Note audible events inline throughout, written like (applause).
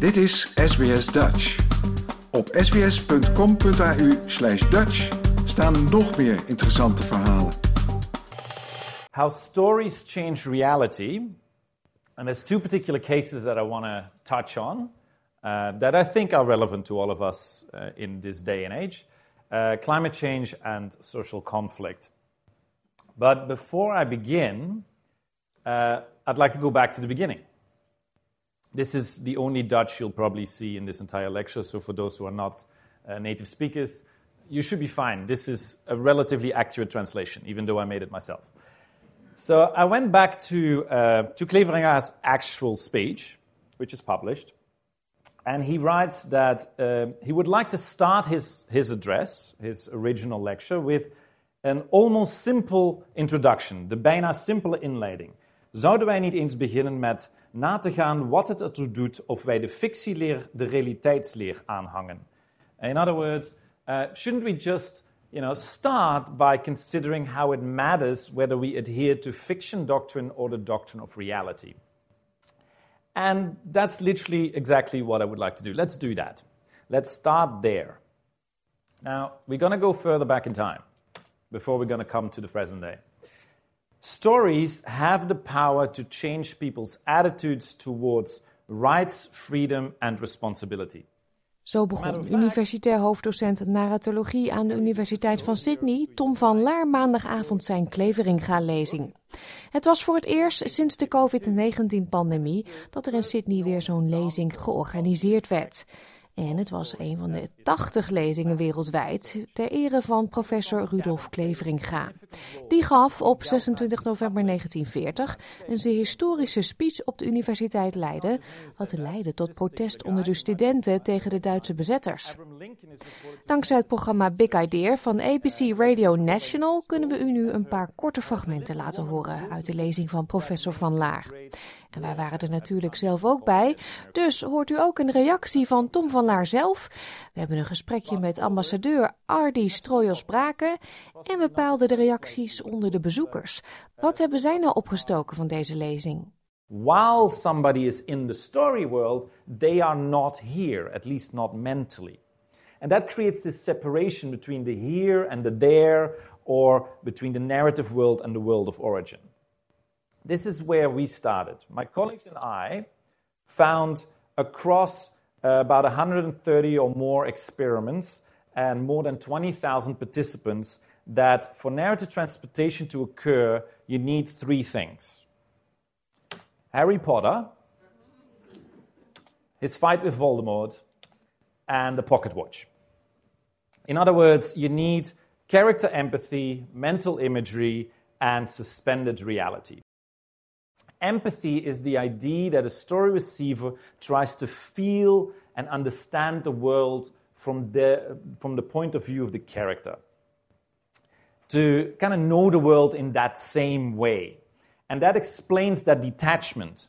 Dit is SBS Dutch. Op sbs.com.au slash Dutch staan nog meer interessante verhalen. How stories change reality. And there's two particular cases that I want to touch on uh, that I think are relevant to all of us uh, in this day and age uh, climate change and social conflict. But before I begin, uh, I'd like to go back to the beginning. This is the only Dutch you'll probably see in this entire lecture, so for those who are not uh, native speakers, you should be fine. This is a relatively accurate translation, even though I made it myself. So I went back to, uh, to Kleveringa's actual speech, which is published, and he writes that uh, he would like to start his, his address, his original lecture, with an almost simple introduction, the bijna simpele inleiding. Zouden wij niet eens beginnen met na te gaan wat het ertoe doet of wij de fictieleer de realiteitsleer aanhangen? In other words, uh, shouldn't we just you know, start by considering how it matters whether we adhere to fiction doctrine or the doctrine of reality? And that's literally exactly what I would like to do. Let's do that. Let's start there. Now, we're going to go further back in time before we're going to come to the present day. Stories have the power to change people's attitudes towards rights, freedom, and responsibility. Zo begon universitair hoofddocent narratologie aan de Universiteit van Sydney, Tom van Laar, maandagavond zijn Kleveringa-lezing. Het was voor het eerst sinds de COVID-19-pandemie dat er in Sydney weer zo'n lezing georganiseerd werd. En het was een van de 80 lezingen wereldwijd ter ere van professor Rudolf Kleveringa. Die gaf op 26 november 1940 een zeer historische speech op de Universiteit Leiden, wat leidde tot protest onder de studenten tegen de Duitse bezetters. Dankzij het programma Big Idea van ABC Radio National kunnen we u nu een paar korte fragmenten laten horen uit de lezing van professor Van Laar. En wij waren er natuurlijk zelf ook bij. Dus hoort u ook een reactie van Tom van Laar zelf. We hebben een gesprekje met ambassadeur Ardi Strojos-Braken en we paalden de reacties onder de bezoekers. Wat hebben zij nou opgestoken van deze lezing? While somebody is in the story world, they are not here, at least not mentally. And that creates this separation between the here and the there, or between the narrative world and the world of origin. This is where we started. My colleagues and I found across uh, about 130 or more experiments and more than 20,000 participants that for narrative transportation to occur, you need three things Harry Potter, his fight with Voldemort, and a pocket watch. In other words, you need character empathy, mental imagery, and suspended reality. Empathy is the idea that a story receiver tries to feel and understand the world from the, from the point of view of the character. To kind of know the world in that same way. And that explains that detachment.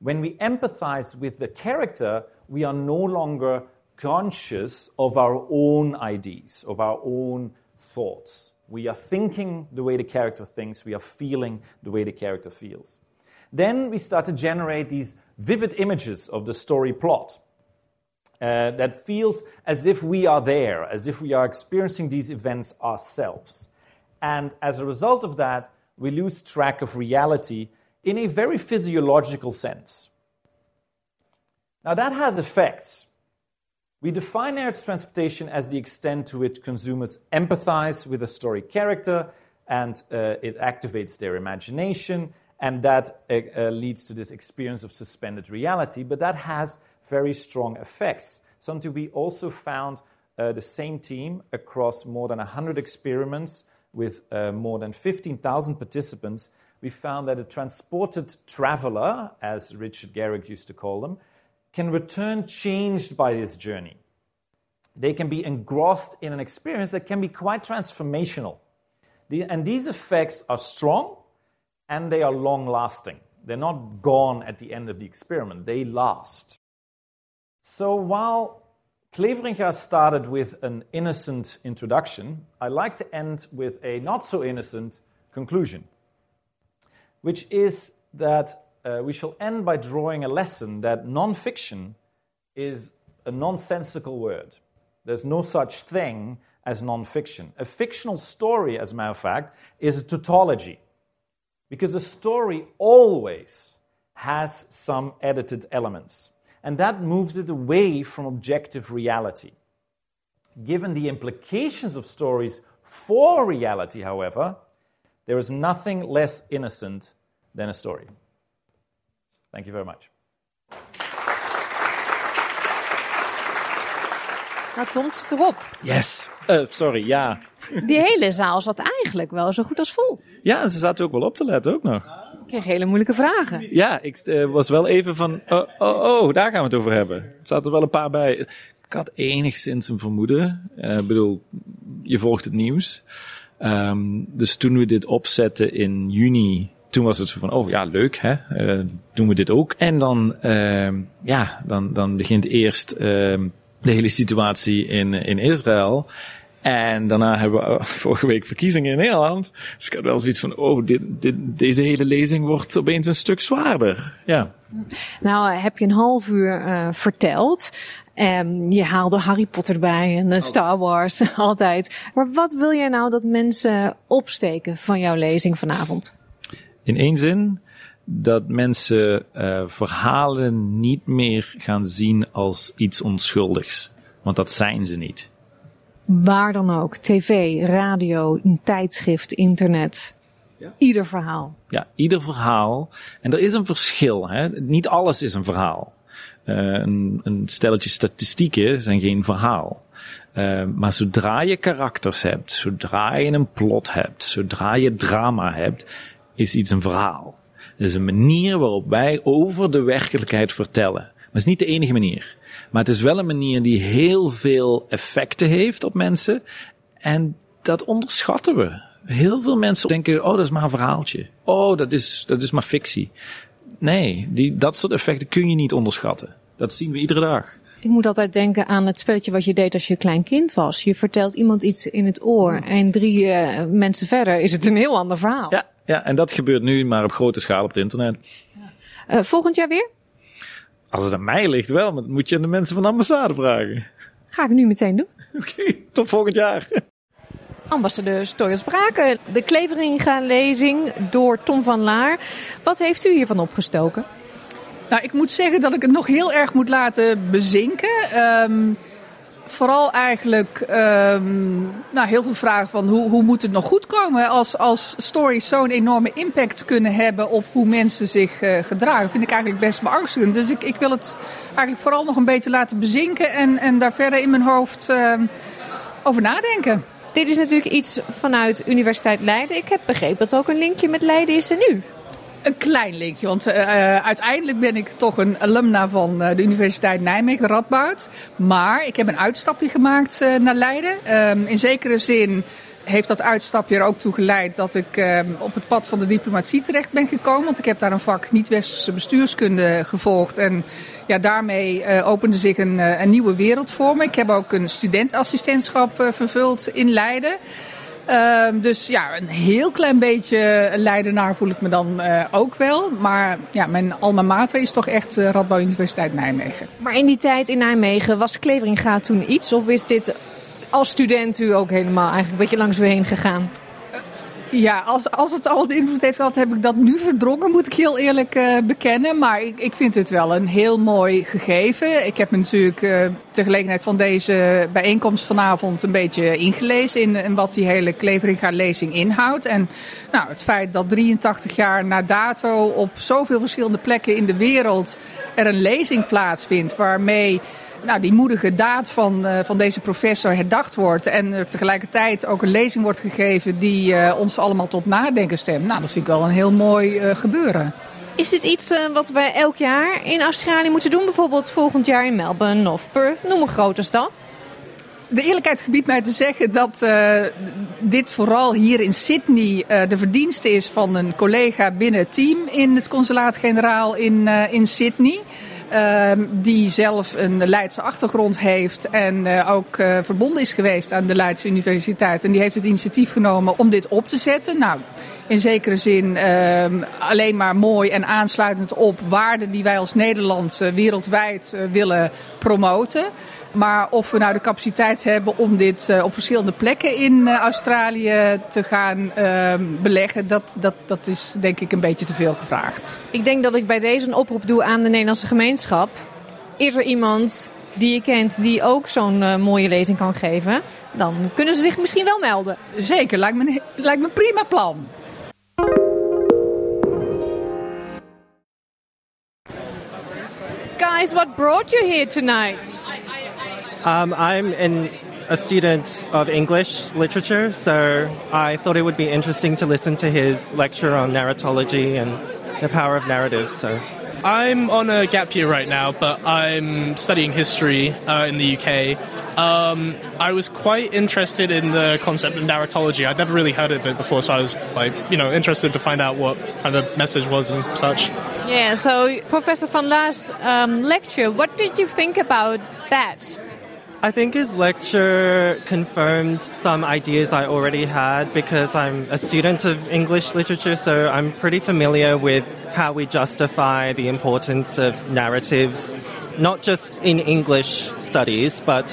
When we empathize with the character, we are no longer conscious of our own ideas, of our own thoughts. We are thinking the way the character thinks, we are feeling the way the character feels. Then we start to generate these vivid images of the story plot. Uh, that feels as if we are there, as if we are experiencing these events ourselves. And as a result of that, we lose track of reality in a very physiological sense. Now, that has effects. We define narrative transportation as the extent to which consumers empathize with a story character and uh, it activates their imagination and that uh, uh, leads to this experience of suspended reality. But that has very strong effects. Something we also found uh, the same team across more than 100 experiments with uh, more than 15,000 participants. We found that a transported traveler, as Richard Garrick used to call them, can return changed by this journey. They can be engrossed in an experience that can be quite transformational. The, and these effects are strong and they are long lasting. They're not gone at the end of the experiment, they last. So while Kleveringa started with an innocent introduction, I like to end with a not so innocent conclusion, which is that uh, we shall end by drawing a lesson that nonfiction is a nonsensical word. There's no such thing as nonfiction. A fictional story, as a matter of fact, is a tautology. Because a story always has some edited elements. And that moves it away from objective reality. Given the implications of stories for reality, however, there is nothing less innocent than a story. Thank you very much. Nou, Tom, het zit erop. Yes. Uh, sorry, ja. Die hele zaal zat eigenlijk wel zo goed als vol. Ja, ze zaten ook wel op te letten ook nog. Ik kreeg hele moeilijke vragen. Ja, ik uh, was wel even van, oh, oh, oh, daar gaan we het over hebben. Er zaten er wel een paar bij. Ik had enigszins een vermoeden. Ik uh, bedoel, je volgt het nieuws. Um, dus toen we dit opzetten in juni, toen was het zo van, oh ja, leuk hè, uh, doen we dit ook. En dan, uh, ja, dan, dan begint eerst de hele situatie in, in Israël. En daarna hebben we (laughs) vorige week verkiezingen in Nederland. Dus ik had wel zoiets van, oh, dit, dit, deze hele lezing wordt opeens een stuk zwaarder. Ja. Nou, heb je een half uur uh, verteld. Um, je haalde Harry Potter erbij en uh, Star Wars, (laughs) altijd. Maar wat wil jij nou dat mensen opsteken van jouw lezing vanavond? In één zin, dat mensen uh, verhalen niet meer gaan zien als iets onschuldigs. Want dat zijn ze niet. Waar dan ook. TV, radio, een tijdschrift, internet. Ja. Ieder verhaal. Ja, ieder verhaal. En er is een verschil. Hè? Niet alles is een verhaal. Uh, een, een, stelletje statistieken zijn geen verhaal. Uh, maar zodra je karakters hebt, zodra je een plot hebt, zodra je drama hebt, is iets een verhaal. Het is een manier waarop wij over de werkelijkheid vertellen. Maar het is niet de enige manier. Maar het is wel een manier die heel veel effecten heeft op mensen. En dat onderschatten we. Heel veel mensen denken, oh, dat is maar een verhaaltje. Oh, dat is, dat is maar fictie. Nee, die, dat soort effecten kun je niet onderschatten. Dat zien we iedere dag. Ik moet altijd denken aan het spelletje wat je deed als je klein kind was. Je vertelt iemand iets in het oor en drie uh, mensen verder is het een heel ander verhaal. Ja, ja, en dat gebeurt nu maar op grote schaal op het internet. Uh, volgend jaar weer? Als het aan mij ligt wel, maar moet je aan de mensen van de ambassade vragen. Ga ik nu meteen doen. (laughs) Oké, okay, tot volgend jaar. Ambassadeur Stoyers Braken, de Kleveringa-lezing door Tom van Laar. Wat heeft u hiervan opgestoken? Nou, ik moet zeggen dat ik het nog heel erg moet laten bezinken. Um, vooral eigenlijk um, nou, heel veel vragen van hoe, hoe moet het nog goed komen als, als stories zo'n enorme impact kunnen hebben op hoe mensen zich uh, gedragen. vind ik eigenlijk best beangstigend. Dus ik, ik wil het eigenlijk vooral nog een beetje laten bezinken en, en daar verder in mijn hoofd uh, over nadenken. Dit is natuurlijk iets vanuit Universiteit Leiden. Ik heb begrepen dat ook een linkje met Leiden is er nu. Een klein linkje, want uh, uiteindelijk ben ik toch een alumna van uh, de Universiteit Nijmegen, Radboud. Maar ik heb een uitstapje gemaakt naar Leiden. Um, in zekere zin heeft dat uitstapje er ook toe geleid dat ik uh, op het pad van de diplomatie terecht ben gekomen. Want ik heb daar een vak niet-westerse bestuurskunde gevolgd. En ja, daarmee opende zich een, een, nieuwe wereld voor me. Ik heb ook een studentassistentschap vervuld in Leiden. Uh, dus ja, een heel klein beetje leidenaar voel ik me dan uh, ook wel. Maar ja, mijn alma mater is toch echt uh, Radboud Universiteit Nijmegen. Maar in die tijd in Nijmegen, was Kleveringa toen iets? Of is dit als student u ook helemaal eigenlijk een beetje langs u heen gegaan? Ja, als, als het al een invloed heeft gehad, heb ik dat nu verdrongen, moet ik heel eerlijk uh, bekennen. Maar ik, ik vind het wel een heel mooi gegeven. Ik heb me natuurlijk ter gelegenheid van deze bijeenkomst vanavond een beetje ingelezen in, in wat die hele Kleveringa-lezing inhoudt. En nou, het feit dat 83 jaar na dato op zoveel verschillende plekken in de wereld er een lezing plaatsvindt waarmee nou, die moedige daad van, uh, van deze professor herdacht wordt. En er tegelijkertijd ook een lezing wordt gegeven die uh, ons allemaal tot nadenken stemt. Nou, dat vind ik wel een heel mooi uh, gebeuren. Is dit iets wat wij elk jaar in Australië moeten doen? Bijvoorbeeld volgend jaar in Melbourne of Perth, noem een grote stad. De eerlijkheid gebiedt mij te zeggen dat uh, dit vooral hier in Sydney uh, de verdienste is van een collega binnen het team in het consulaat-generaal in, uh, in Sydney. Ehm, die zelf een Leidse achtergrond heeft en uh, ook uh, verbonden is geweest aan de Leidse Universiteit. En die heeft het initiatief genomen om dit op te zetten. Nou, in zekere zin ehm, alleen maar mooi en aansluitend op waarden die wij als Nederland wereldwijd willen promoten. Maar of we nou de capaciteit hebben om dit op verschillende plekken in Australië te gaan ehm, beleggen, dat, dat, dat is denk ik een beetje te veel gevraagd. Ik denk dat ik bij deze een oproep doe aan de Nederlandse gemeenschap. Is er iemand die je kent die ook zo'n uh, mooie lezing kan geven, dan kunnen ze zich misschien wel melden. Zeker, lijkt me, lijkt me een prima plan. Guys, what brought you here tonight? Um, I'm in a student of English literature, so I thought it would be interesting to listen to his lecture on narratology and the power of narratives. So I'm on a gap year right now, but I'm studying history uh, in the UK. Um, I was quite interested in the concept of narratology. I'd never really heard of it before, so I was like, you know, interested to find out what kind of message was and such. Yeah. So, Professor van Laar's um, lecture, what did you think about that? I think his lecture confirmed some ideas I already had because I'm a student of English literature, so I'm pretty familiar with how we justify the importance of narratives, not just in English studies, but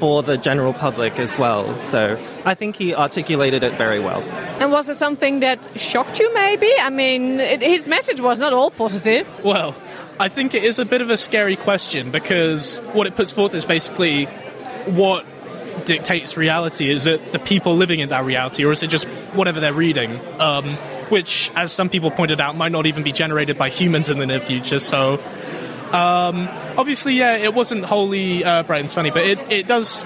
for the general public as well. So I think he articulated it very well. And was it something that shocked you, maybe? I mean, it, his message was not all positive. Well, I think it is a bit of a scary question because what it puts forth is basically what dictates reality. Is it the people living in that reality, or is it just whatever they're reading? Um, which, as some people pointed out, might not even be generated by humans in the near future. So, um, obviously, yeah, it wasn't wholly uh, bright and sunny, but it, it does.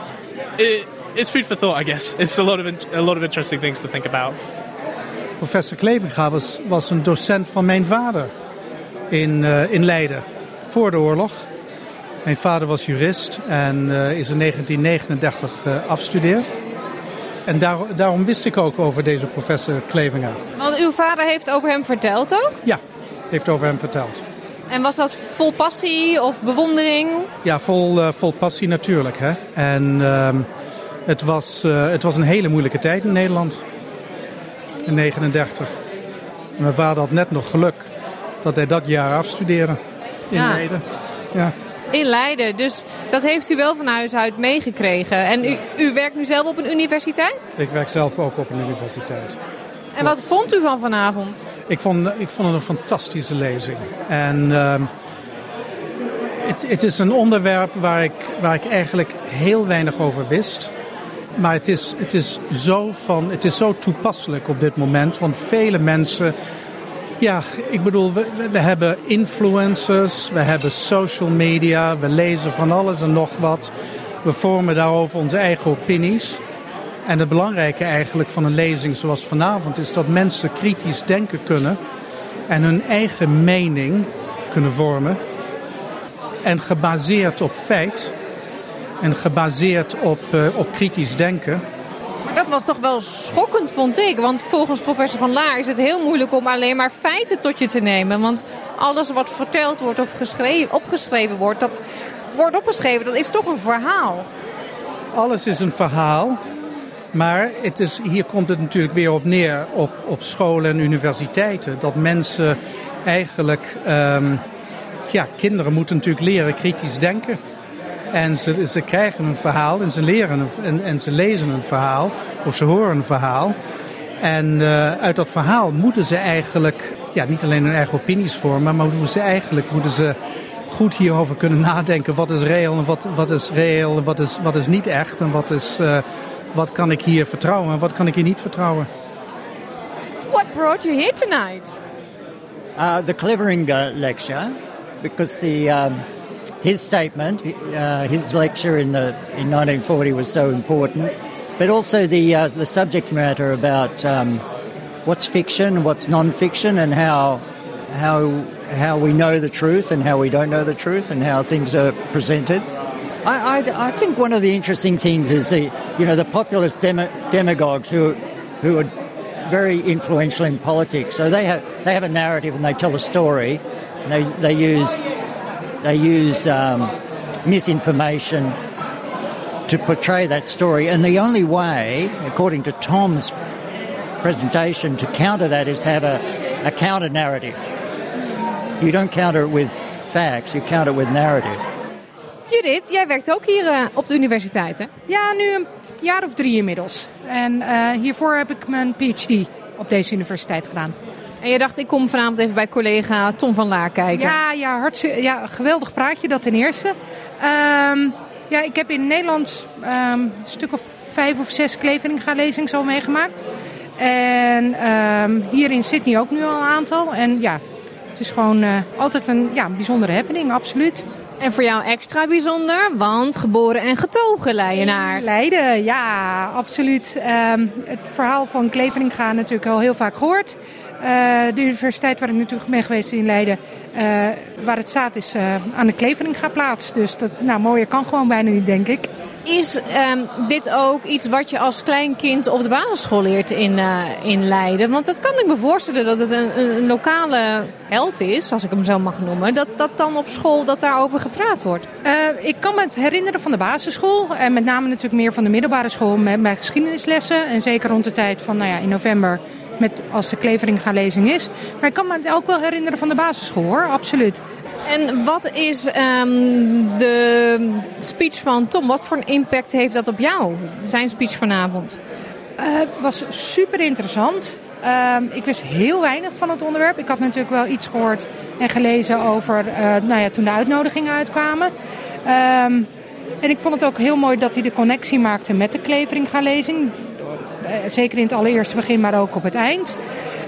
It, it's food for thought, I guess. (laughs) It's a lot of a lot of interesting things to think about. Professor Kleveringa was, was een docent van mijn vader. In, uh, in Leiden voor de oorlog. Mijn vader was jurist en uh, is in 1939 uh, eh, afgestudeerd. En daar, daarom wist ik ook over deze professor Klevinga. Want uw vader heeft over hem verteld ook? Ja, heeft over hem verteld. En was dat vol passie of bewondering? Ja, vol, uh, vol passie natuurlijk. Hè. En uh, het, was, uh, het was een hele moeilijke tijd in Nederland. In 1939. Mijn vader had net nog geluk dat hij dat jaar afstudeerde in ja. Leiden. Ja. In Leiden, dus dat heeft u wel van huis uit meegekregen. En u, u werkt nu zelf op een universiteit? Ik werk zelf ook op een universiteit. En wat vond u van vanavond? Ik vond, ik vond het een fantastische lezing. En uh, het, het is een onderwerp waar ik, waar ik eigenlijk heel weinig over wist. Maar het is, het, is zo van, het is zo toepasselijk op dit moment. Want vele mensen ja, ik bedoel, we, we, hebben influencers, we hebben social media, we lezen van alles en nog wat. We vormen daarover onze eigen opinies. En het belangrijke eigenlijk van een lezing zoals vanavond is dat mensen kritisch denken kunnen en hun eigen mening kunnen vormen. En gebaseerd op feit en gebaseerd op, uh, op kritisch denken dat was toch wel schokkend, vond ik. Want volgens professor Van Laar is het heel moeilijk om alleen maar feiten tot je te nemen. Want alles wat verteld wordt of opgeschreven wordt, dat wordt opgeschreven, dat is toch een verhaal. Alles is een verhaal. Maar het is, hier komt het natuurlijk weer op neer op, op scholen en universiteiten. Dat mensen eigenlijk, um, ja, kinderen moeten natuurlijk leren kritisch denken. En ze, ze krijgen een verhaal en ze leren een, en, en ze lezen een verhaal of ze horen een verhaal. En uh, uit dat verhaal moeten ze eigenlijk ja, niet alleen hun eigen opinies vormen, maar moeten ze eigenlijk moeten ze goed hierover kunnen nadenken. Wat is reëel en wat, wat is reëel en wat is, wat is niet echt. En wat, is, uh, wat kan ik hier vertrouwen en wat kan ik hier niet vertrouwen. What brought you here tonight? Uh, the Clevering lecture, because the um, his statement, uh, his lecture in the in 1940 was so important, but also the uh, the subject matter about um, what's fiction, and what's non-fiction, and how how how we know the truth and how we don't know the truth, and how things are presented. I, I, I think one of the interesting things is the you know the populist demagogues who who are very influential in politics. So they have they have a narrative and they tell a story. They they use they use um, misinformation to portray that story. And the only way, according to Tom's presentation to counter that is to have a, a counter narrative. You don't counter it with facts, you counter it with narrative. Judith, jij werkt ook hier uh, op de universiteit, hè? Ja, nu een jaar of drie inmiddels. En uh, hiervoor heb ik mijn PhD op deze universiteit gedaan. En je dacht, ik kom vanavond even bij collega Tom van Laar kijken. Ja, ja, hartstikke, ja geweldig praatje, dat ten eerste. Um, ja, ik heb in Nederland um, een stuk of vijf of zes Kleveringa-lezingen al meegemaakt. En um, hier in Sydney ook nu al een aantal. En ja, het is gewoon uh, altijd een ja, bijzondere happening, absoluut. En voor jou extra bijzonder, want geboren en getogen Leidenaar. Leiden, ja, absoluut. Um, het verhaal van Kleveringa natuurlijk al heel vaak gehoord. Uh, de universiteit waar ik natuurlijk ben geweest in Leiden, uh, waar het staat, is uh, aan de Kleveringa plaats. Dus dat, nou, mooier kan gewoon bijna niet, denk ik. Is um, dit ook iets wat je als klein kind op de basisschool leert in, uh, in Leiden? Want dat kan ik me voorstellen dat het een, een, lokale held is, als ik hem zo mag noemen. Dat, dat dan op school dat daarover gepraat wordt. Uh, ik kan me het herinneren van de basisschool. En met name natuurlijk meer van de middelbare school met mijn geschiedenislessen. En zeker rond de tijd van nou ja, in november met, als de Kleveringa lezing is. Maar ik kan me het ook wel herinneren van de basisschool hoor, absoluut. En wat is um, de speech van Tom? Wat voor een impact heeft dat op jou, zijn speech vanavond? Het uh, was super interessant. Um, ik wist heel weinig van het onderwerp. Ik had natuurlijk wel iets gehoord en gelezen over uh, nou ja, toen de uitnodigingen uitkwamen. Um, en ik vond het ook heel mooi dat hij de connectie maakte met de Kleveringa-lezing. Zeker in het allereerste begin, maar ook op het eind.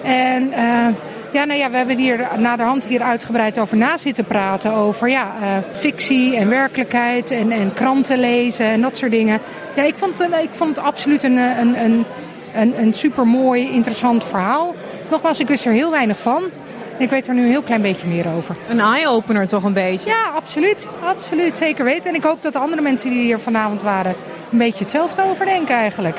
En uh, ja, nou ja, we hebben hier naderhand hier uitgebreid over na zitten praten. Over ja, uh, fictie en werkelijkheid en, en kranten lezen en dat soort dingen. Ja, ik vond, ik vond het absoluut een, een, een, een, een super mooi, interessant verhaal. Nogmaals, ik wist er heel weinig van. Ik weet er nu een heel klein beetje meer over. Een eye-opener toch een beetje? Ja, absoluut. Absoluut, zeker weten. En ik hoop dat de andere mensen die hier vanavond waren... een beetje hetzelfde overdenken eigenlijk.